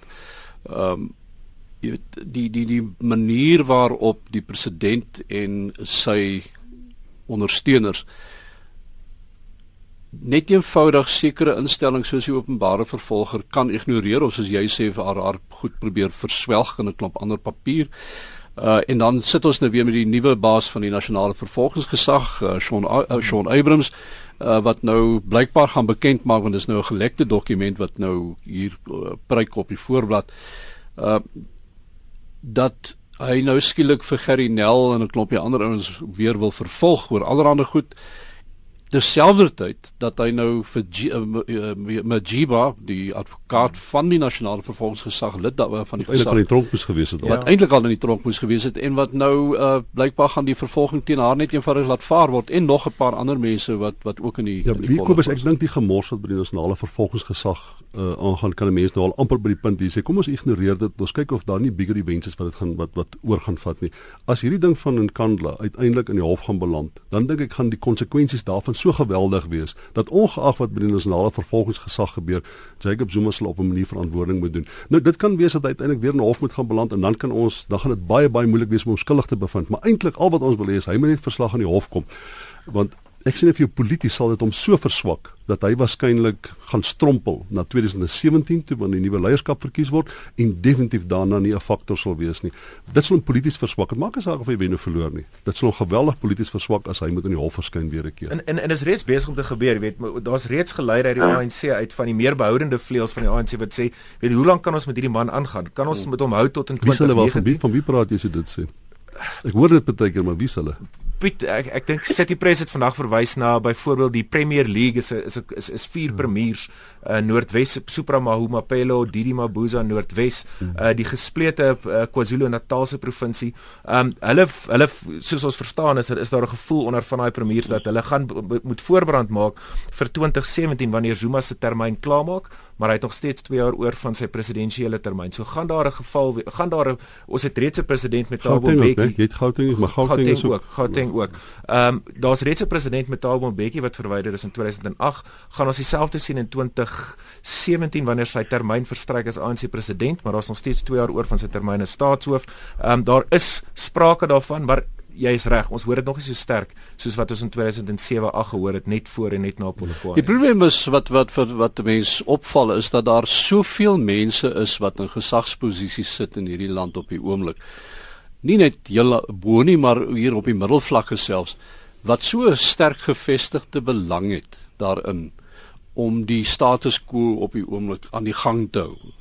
Ehm um, jy weet die die die manier waarop die president en sy ondersteuners net eenvoudig sekere instellings soos die openbare vervolger kan ignoreer of soos jy sê vir haar, haar goed probeer verswelg in 'n klomp ander papier. Uh en dan sit ons nou weer met die nuwe baas van die nasionale vervolgingsgesag, uh, Sean uh, Sean Abrams, uh, wat nou blykbaar gaan bekend maak want dit is nou 'n gelekte dokument wat nou hier uh, pryk op die voorblad. Uh dat hy nou skielik vir Gerry Nel en 'n klompie ander ouens weer wil vervolg oor allerlei goed terselfdertyd dat hy nou vir uh, Majiba die advokaat hmm. van die nasionale vervolgingsgesag lid van die gesag in die tronk moes gewees het wat ja. eintlik al in die tronk moes gewees het en wat nou uh, blykbaar gaan die vervolging teen haar net eenvoudig laat vaar word en nog 'n paar ander mense wat wat ook in die ja, Kobus ek dink die gemors wat by die nasionale vervolgingsgesag uh, aangaan kan 'n mens nou al amper by die punt wie sê kom ons ignoreer dit. Ons kyk of daar nie bigger events is wat dit gaan wat wat oor gaan vat nie. As hierdie ding van in Kandla uiteindelik in die hof gaan beland dan dink ek gaan die konsekwensies daarvan so geweldig wees dat ongeag wat met die nasionale vervolgingsgesag gebeur, Jacob Zuma sal op 'n manier verantwoording moet doen. Nou dit kan wees dat hy uiteindelik weer in hof moet gaan beland en dan kan ons dan gaan dit baie baie moeilik wees om hom skuldig te bevind, maar eintlik al wat ons wil hê is hy moet net verslag aan die hof kom. Want ek sien of jou polities sal dit hom so verswak dat hy waarskynlik gaan strompel na 2017 toe wanneer die nuwe leierskap verkies word en definitief daarna nie 'n faktor sal wees nie. Dit sal hom polities verswak. Dit maak nie saak of hy wen of verloor nie. Dit sal hom geweldig polities verswak as hy moet in die hof verskyn weer 'n keer. En en en is reeds besig om te gebeur, jy weet, daar's reeds geleide uit die ANC uit van die meer behoudende vleuels van die ANC wat sê, weet hoe lank kan ons met hierdie man aangaan? Kan ons met hom hou tot in 2019? Wie, van wie praat jy as jy dit sê? Ek hoor dit baie keer, maar wie sal hulle? Piet ek ek dink City Press het vandag verwys na byvoorbeeld die Premier League is is is, is vier premiers uh, Noordwes Supra Mahuma Pelo Didi Mabuza Noordwes uh, die gesplete uh, KwaZulu-Natal se provinsie. Um hulle hulle soos ons verstaan is is daar 'n gevoel onder van daai premiers dat hulle gaan moet voorbrand maak vir 2017 wanneer Zuma se termyn klaarmaak maar hy het nog steeds 2 jaar oor van sy presidentsiële termyn. So gaan daar 'n geval gaan daar 'n ons het reeds 'n president met Thabo Mbeki. Jy het Gauteng, maar Gauteng is ook Gauteng ook. Ehm um, daar's reeds 'n president met Thabo Mbeki wat verwyder is in 2008. Gaan ons dieselfde sien in 2017 wanneer sy termyn verstryk as ANC president, maar daar's nog steeds 2 jaar oor van sy termyn as staatshoof. Ehm um, daar is sprake daarvan, maar jy is reg, ons hoor dit nog nie so sterk soos wat ons in 2007 ag gehoor het net voor en net na Polokwane. Die probleem is wat wat wat wat mense opval is dat daar soveel mense is wat in gesagsposisies sit in hierdie land op die oomblik. Nie net heel bo nie, maar hier op die middelvlakke selfs wat so sterk gevestigde belang het daarin om die status quo op die oomblik aan die gang te hou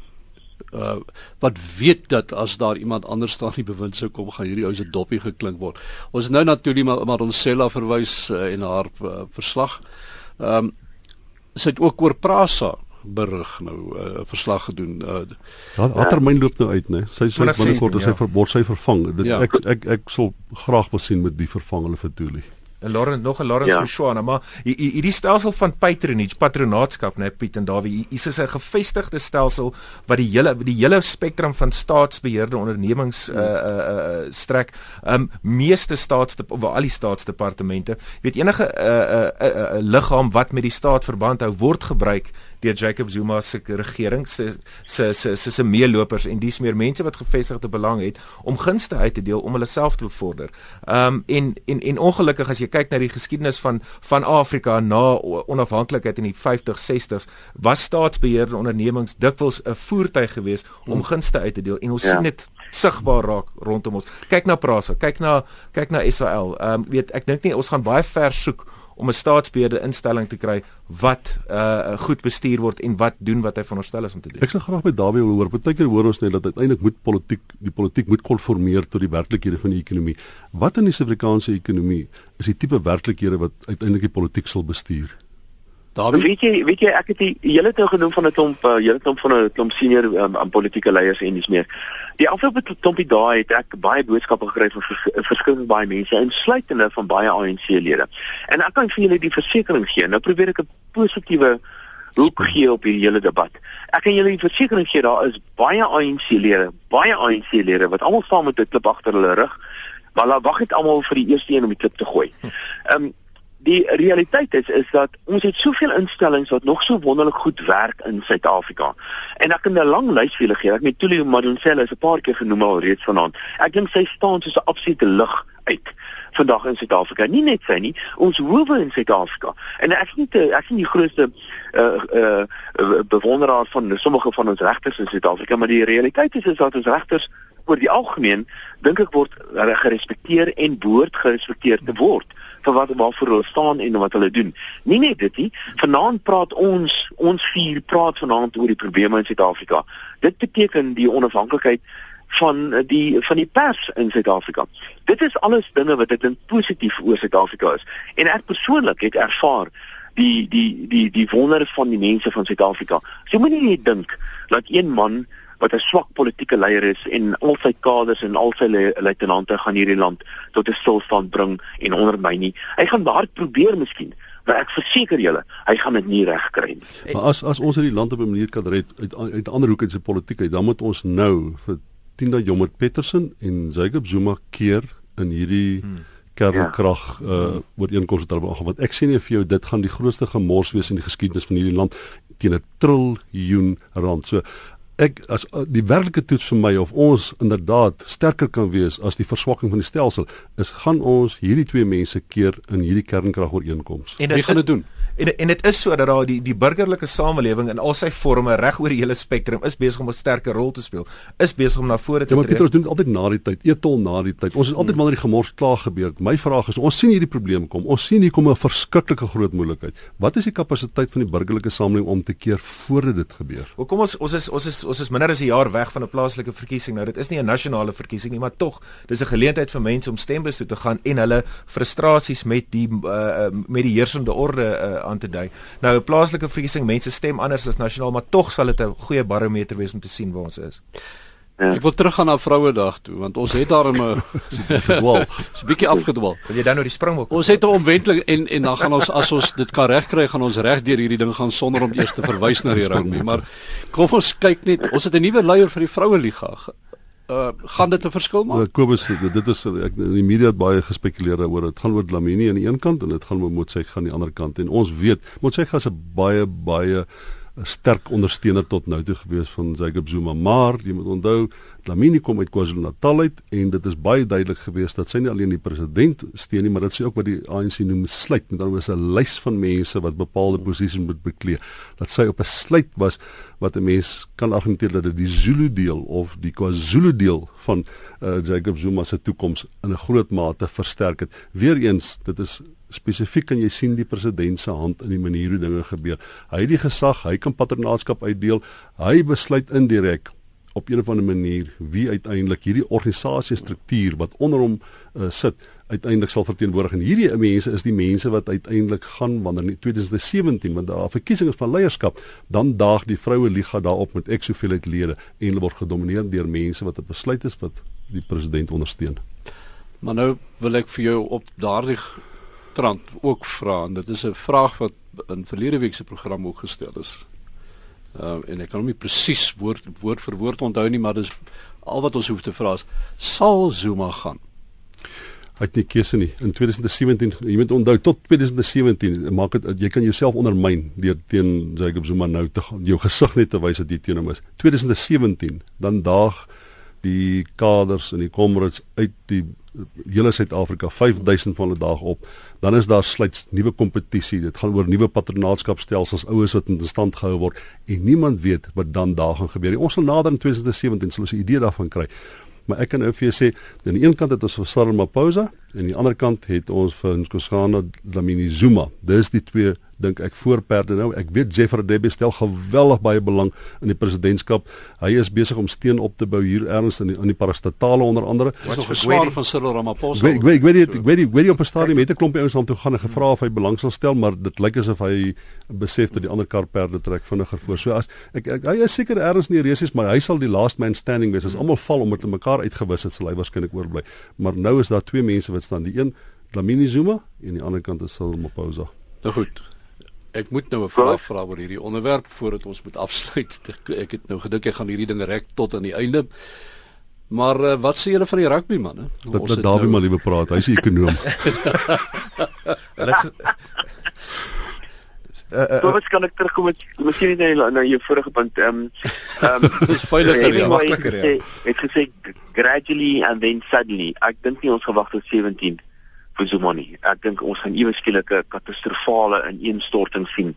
uh wat weet dat as daar iemand anders staan die bewind sou kom gaan hierdie ou se doppie geklink word. Ons nou natuurlik maar, maar ons Sella verwys uh, en haar uh, verslag. Ehm um, sy het ook oor Prasa berig nou 'n uh, verslag gedoen. Uh haar ja, termyn loop nou uit, né? Sy sê binnekort as sy ja. word sy vervang. Dit, ja. Ek ek ek sal graag wil sien met wie vervang hulle vir Tuli. 'n Lawrence nog 'n Lawrence ja. Shwana, maar hierdie stelsel van patronage, patronaatskap, nee Piet en Dawie, hier is 'n gevestigde stelsel wat die hele die hele spektrum van staatsbeheerde ondernemings uh uh, uh strek. Um meeste staats of al die staatsdepartemente, weet enige uh, 'n uh, uh, uh, liggaam wat met die staat verband hou word gebruik deur Jacob Zuma se regering se se se se se meelopers en dis meer mense wat gevestigde belang het om gunste uit te deel om hulle self te bevorder. Ehm um, en en en ongelukkig as jy kyk na die geskiedenis van van Afrika na onafhanklikheid in die 50s 60s was staatsbeheerde ondernemings dikwels 'n voertuig geweest om hmm. gunste uit te deel en ons ja. sien dit sigbaar raak rondom ons. Kyk na Prasa, kyk na kyk na SAL. Ehm um, weet ek dink nie ons gaan baie ver soek om 'n staatsbeheerde instelling te kry wat uh goed bestuur word en wat doen wat hy veronderstel is om te doen. Ek sal graag met Dawie wil hoor. Partykeer hoor ons net dat uiteindelik moet politiek die politiek moet konformeer tot die werklikhede van die ekonomie. Wat in die Suid-Afrikaanse ekonomie is die tipe werklikhede wat uiteindelik die politiek sal bestuur? Dawie, weet jy, weet jy ek het die hele tyd genoem van 'n klomp, uh, hele klomp van 'n klomp senior um, aan politieke leiers en dis meer. Die afgelope klompie dae het ek baie boodskappe gekry van vers, verskillende baie mense, insluitende van baie ANC-lede. En ek kan vir julle die versekering gee. Nou probeer ek 'n positiewe hoek gee op hierdie hele debat. Ek kan julle die versekering gee daar is baie ANC-lede, baie ANC-lede wat almal staan met 'n klip agter hulle rug. Maar hulle wag net almal vir die eerste een om die klip te gooi. Ehm um, die realiteit is is dat ons het soveel instellings wat nog so wonderlik goed werk in Suid-Afrika. En ek kan 'n lang lys vir julle gee. Ek het Tuli Madonsela is 'n paar keer genoem al reeds vanaand. Ek dink sy staan soos 'n absolute lig uit vandag in Suid-Afrika. Nie net sy nie, ons howe in Suid-Afrika. En ek is nie te, ek is die grootste uh uh bewonderaar van sommige van ons regters in Suid-Afrika, maar die realiteit is is dat ons regters oor die algemeen dink ek word gerespekteer en behoort gerespekteer te word vir wat waarvoor hulle staan en wat hulle doen. Nie net dit nie, vanaand praat ons ons vier praat vanaand oor die probleme in Suid-Afrika. Dit beteken die onafhanklikheid van die van die pers in Suid-Afrika. Dit is alles dinge wat ek dink positief oor Suid-Afrika is. En ek persoonlik het ervaar die die die die wonder van die mense van Suid-Afrika. Jy moenie net dink dat een man wat 'n swak politieke leier is en al sy kaders en al sy luitenante gaan hierdie land tot 'n stilstand bring en ondermyn nie. Hy gaan daar probeer miskien, maar ek verseker julle, hy gaan dit nie reg kry nie. Maar as as ons hierdie land op 'n manier kan red uit uit ander hoeke in sy politiek uit, dan moet ons nou vir Tina Jommert Petersen en Jacob Zuma keer in hierdie hmm kernkrag ja. uh ooreenkomste wat hulle want ek sê nie vir jou dit gaan die grootste gemors wees in die geskiedenis van hierdie land teen 'n triljoen rand. So ek as uh, die werklike toets vir my of ons inderdaad sterker kan wees as die verswakking van die stelsel is gaan ons hierdie twee mense keer in hierdie kernkragooreenkoms. Wie gaan dit doen? En en dit is so dat daar die die burgerlike samelewing in al sy forme reg oor die hele spektrum is besig om 'n sterker rol te speel. Is besig om na vore te tree. Ja, maar Pieter, ons doen altyd na die tyd, etol na die tyd. Ons is altyd hmm. wanneer die gemors klaar gebeur. My vraag is, ons sien hierdie probleme kom. Ons sien hier kom 'n verskriklike groot moontlikheid. Wat is die kapasiteit van die burgerlike samelewing om te keer voordat dit gebeur? Hoe kom ons ons is ons is ons is minder as 'n jaar weg van 'n plaaslike verkiesing. Nou dit is nie 'n nasionale verkiesing nie, maar tog, dis 'n geleentheid vir mense om stembus toe te gaan en hulle frustrasies met die uh, met die heersende orde uh, aan te dui. Nou 'n plaaslike verkiesing, mense stem anders as nasionaal, maar tog sal dit 'n goeie barometer wees om te sien waar ons is. Ja. Ek wil teruggaan na Vrouedag toe want ons het daar 'n gedwaal. Dis 'n bietjie afgedwaal. Wil jy dan nou die springbok? Ons het 'n omwenteling en en dan gaan ons as ons dit kan regkry, gaan ons reg deur hierdie ding gaan sonder om eers te verwys na die rugby. Maar kom ons kyk net, ons het 'n nuwe leier vir die vroue liga uh gaan dit 'n verskil maak? Uh, Kobus dit is ek in die media het baie gespekuleer oor dit gaan oor Dlamini aan die een kant en dit gaan oor Motsek aan die ander kant en ons weet Motsek is 'n baie baie sterk ondersteuner tot nou toe gewees van Jacob Zuma, maar jy moet onthou Dlamini kom uit KwaZulu-Natal uit en dit is baie duidelik gewees dat sy nie alleen die president steun nie, maar dat sy ook wat die ANC noem sluit, met ander woorde 'n lys van mense wat bepaalde posisies moet beklee. Dat sy op 'n sluit was wat 'n mens kan argumenteer dat dit die Zulu deel of die KwaZulu deel van uh, Jacob Zuma se toekoms in 'n groot mate versterk het. Weereens, dit is spesifiek kan jy sien die president se hand in die manier hoe dinge gebeur. Hy het die gesag, hy kan paternaatskap uitdeel. Hy besluit indirek op 'n of ander manier wie uiteindelik hierdie organisasie struktuur wat onder hom uh, sit uiteindelik sal verteenwoordig en hierdie mense is die mense wat uiteindelik gaan wanneer in 2017 want daar verkiesing van leierskap dan daag die vroue liga daarop met ek soveel uit lede en hulle word gedomeineer deur mense wat 'n besluit is wat die president ondersteun. Maar nou wil ek vir jou op daardie trant ook vra en dit is 'n vraag wat in verlede week se program ook gestel is. Uh, en ek kan hom nie presies woord woord vir woord onthou nie, maar dis al wat ons hoef te vra is sal Zuma gaan. Hy het nie keuse nie. In 2017, jy moet onthou tot 2017 maak dit jy kan jouself ondermyn deur teen Jacob Zuma nou te gaan, jou gesig net te wys dat jy teen hom is. 2017 dan daag die kaders en die comrades uit die hele Suid-Afrika 5000 van hulle daag op. Dan is daar sluits nuwe kompetisie. Dit gaan oor nuwe patronaatskapstelsels, oues wat in stand gehou word en niemand weet wat dan daar gaan gebeur. Ons sal nader in 2017 sal ons 'n idee daarvan kry. Maar ek kan nou vir jou sê, aan die een kant het ons vir Cyril Maposa aan die ander kant het ons vir Nkosana Dlamini Zuma. Dis die twee dink ek voorperde nou. Ek weet Jeffrey Debbie stel geweldig baie belang in die presidentskap. Hy is besig om steen op te bou hier ergens in die, in die parastatale onder andere. Wat is verswaar van Cyril Ramaphosa? Ek weet ek weet ek weet ek weet op 'n stadium het 'n klompie ouens aan toe gaan en gevra of hy belang sal stel, maar dit lyk asof hy besef dat die ander kar perde trek vinniger voor. So as ek, ek hy is seker ergens in die resies, maar hy sal die last man standing wees. As almal val omdat hulle mekaar uitgewis het, sal hy waarskynlik oorbly. Maar nou is daar twee mense wat staan, die een Dlamini Zuma en die ander kant is Cyril Ramaphosa. Nou goed, ek moet nou 'n vraag vra oor hierdie onderwerp voordat ons moet afsluit. Ek, het nou gedink ek gaan hierdie ding rek tot aan die einde. Maar uh, wat sê julle van die rugby manne? Dat dat Dawie nou... maar liewe praat. Hy's 'n ekonom. Uh, uh, uh, wat kan ek terugkom met miskien net na, na jou vorige punt ehm um, ehm um, dis veiliger en makliker ja. Ek gesê gradually and then suddenly. Ek dink nie ons gewag tot 17 vir Zuma nie. Ek dink ons gaan ewe skielike katastrofale ineenstorting sien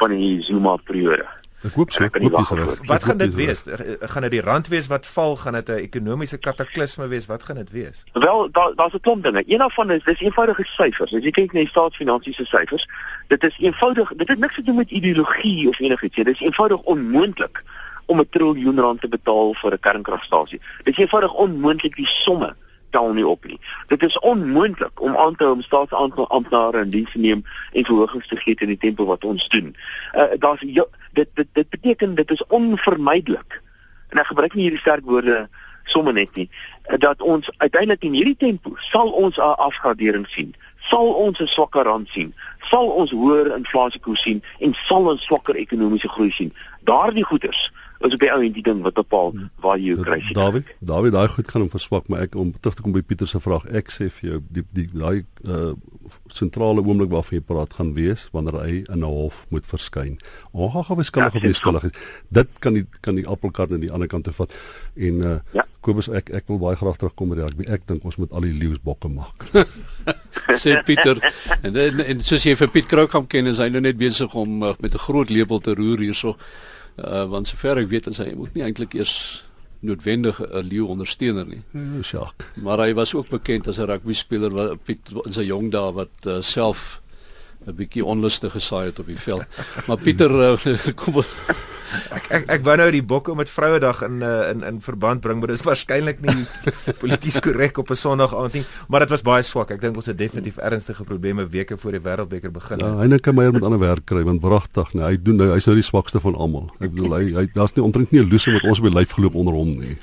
van die Zuma periode. Ek hoop so. Ek hoop reg. Wat gaan dit wees? Gaan dit die rand wees wat val? Gaan dit 'n ekonomiese kataklisme wees? Wat gaan dit wees? Wel, daar daar's 'n klomp dinge. Een daarvan is dis eenvoudige syfers. As jy kyk na die staatsfinansiese syfers, dit is eenvoudig, dit het niks te doen met ideologie of enigiets nie. Dit is eenvoudig onmoontlik om 'n triljoen rand te betaal vir 'n kernkragstasie. Dit is eenvoudig onmoontlik die somme tel nie op nie. Dit is onmoontlik om aan te hou om staatsamptenare in diens te neem en verhogings te gee in die tempo wat ons doen. Uh daar's dit dit dit beteken dit is onvermydelik. En ek gebruik nie hierdie sterk woorde sommer net nie uh, dat ons uiteindelik in hierdie tempo sal ons 'n afgradering sien. Sal ons 'n swakker rand sien, sal ons hoër inflasiekoers sien en sal ons swakker ekonomiese groei sien. Daardie goeders is op die ou en die ding wat bepaal waar jy jou kruisie. Dawie, Dawie, daai goed gaan hom verswak, maar ek om terug te kom by Pieter se vraag, ek sê vir jou die die daai uh sentrale oomblik waarvan jy praat gaan wees wanneer hy in 'n hof moet verskyn. Ongeag skuldig of nie skuldig is. Dit kan die kan die appelkar aan die ander kant toe vat. En uh ja. Kobus ek ek wil baie graag terugkom by rugby. Ek dink ons moet al die leeu's-bokke maak. sê Pieter. En, en en soos jy vir Piet Kroukamp ken, is hy nou net besig om uh, met 'n groot lepel te roer hierso. Uh want sover ek weet, is hy moet nie eintlik eers noodwendig 'n leeu ondersteuner nie. Ja, Sjoak. Maar hy was ook bekend as 'n rugby speler wat in sy jong dae wat uh, self 'n bietjie onluste gesaai het op die veld. Maar Pieter uh, kom ons Ek ek ek wou nou die bokke met Vrouedag in uh, in in verband bring, maar dit is waarskynlik nie polities korrek op 'n Sondag aand nie, maar dit was baie swak. Ek dink ons het definitief ernstige probleme weke voor die Wêreldbeker begin. Ja, kan meer met ander werk kry want wragtig, nee, hy doen nou hy's nou die swakste van almal. Ek bedoel hy, hy daar's nie omtrent nie 'n loose wat ons op die lyf geloop onder hom nie.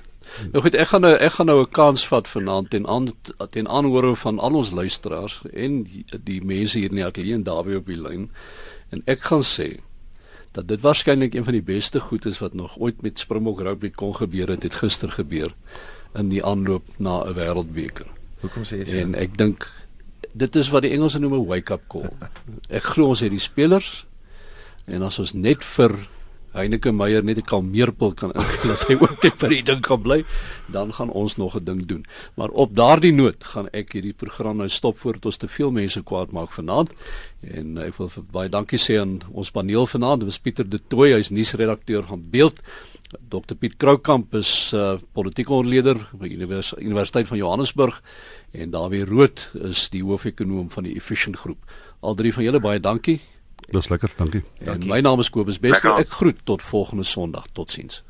Nou goed, ek gaan nou ek gaan nou 'n kans vat vanaand ten aan ten aanhore van al ons luisteraars en die, die mense hier in die ateljee en Dawie op die lyn. En ek gaan sê dat dit waarskynlik een van die beste goed is wat nog ooit met Springbok rugby kon gebeur het, het gister gebeur in die aanloop na 'n wêreldbeker. Hoekom sê jy so? En ek dink dit is wat die Engelse noem 'n wake-up call. Ek glo ons het die spelers en as ons net vir Heineke Meyer net 'n kalmeerpil kan ingee as hy ook net vir die ding kan bly, dan gaan ons nog 'n ding doen. Maar op daardie noot gaan ek hierdie program nou stop voordat ons te veel mense kwaad maak vanaand. En ek wil baie dankie sê aan ons paneel vanaand. Dit was Pieter De Tooy, hy's nuusredakteur van Beeld. Dr Piet Kroukamp is uh, politieke ontleder by Univers Universiteit van Johannesburg en Dawie Rood is die hoofekonoom van die Efficient Groep. Al drie van julle baie dankie Dis lekker, dankie. En my naam is Kobus Bester. Ek groet tot volgende Sondag. Totsiens.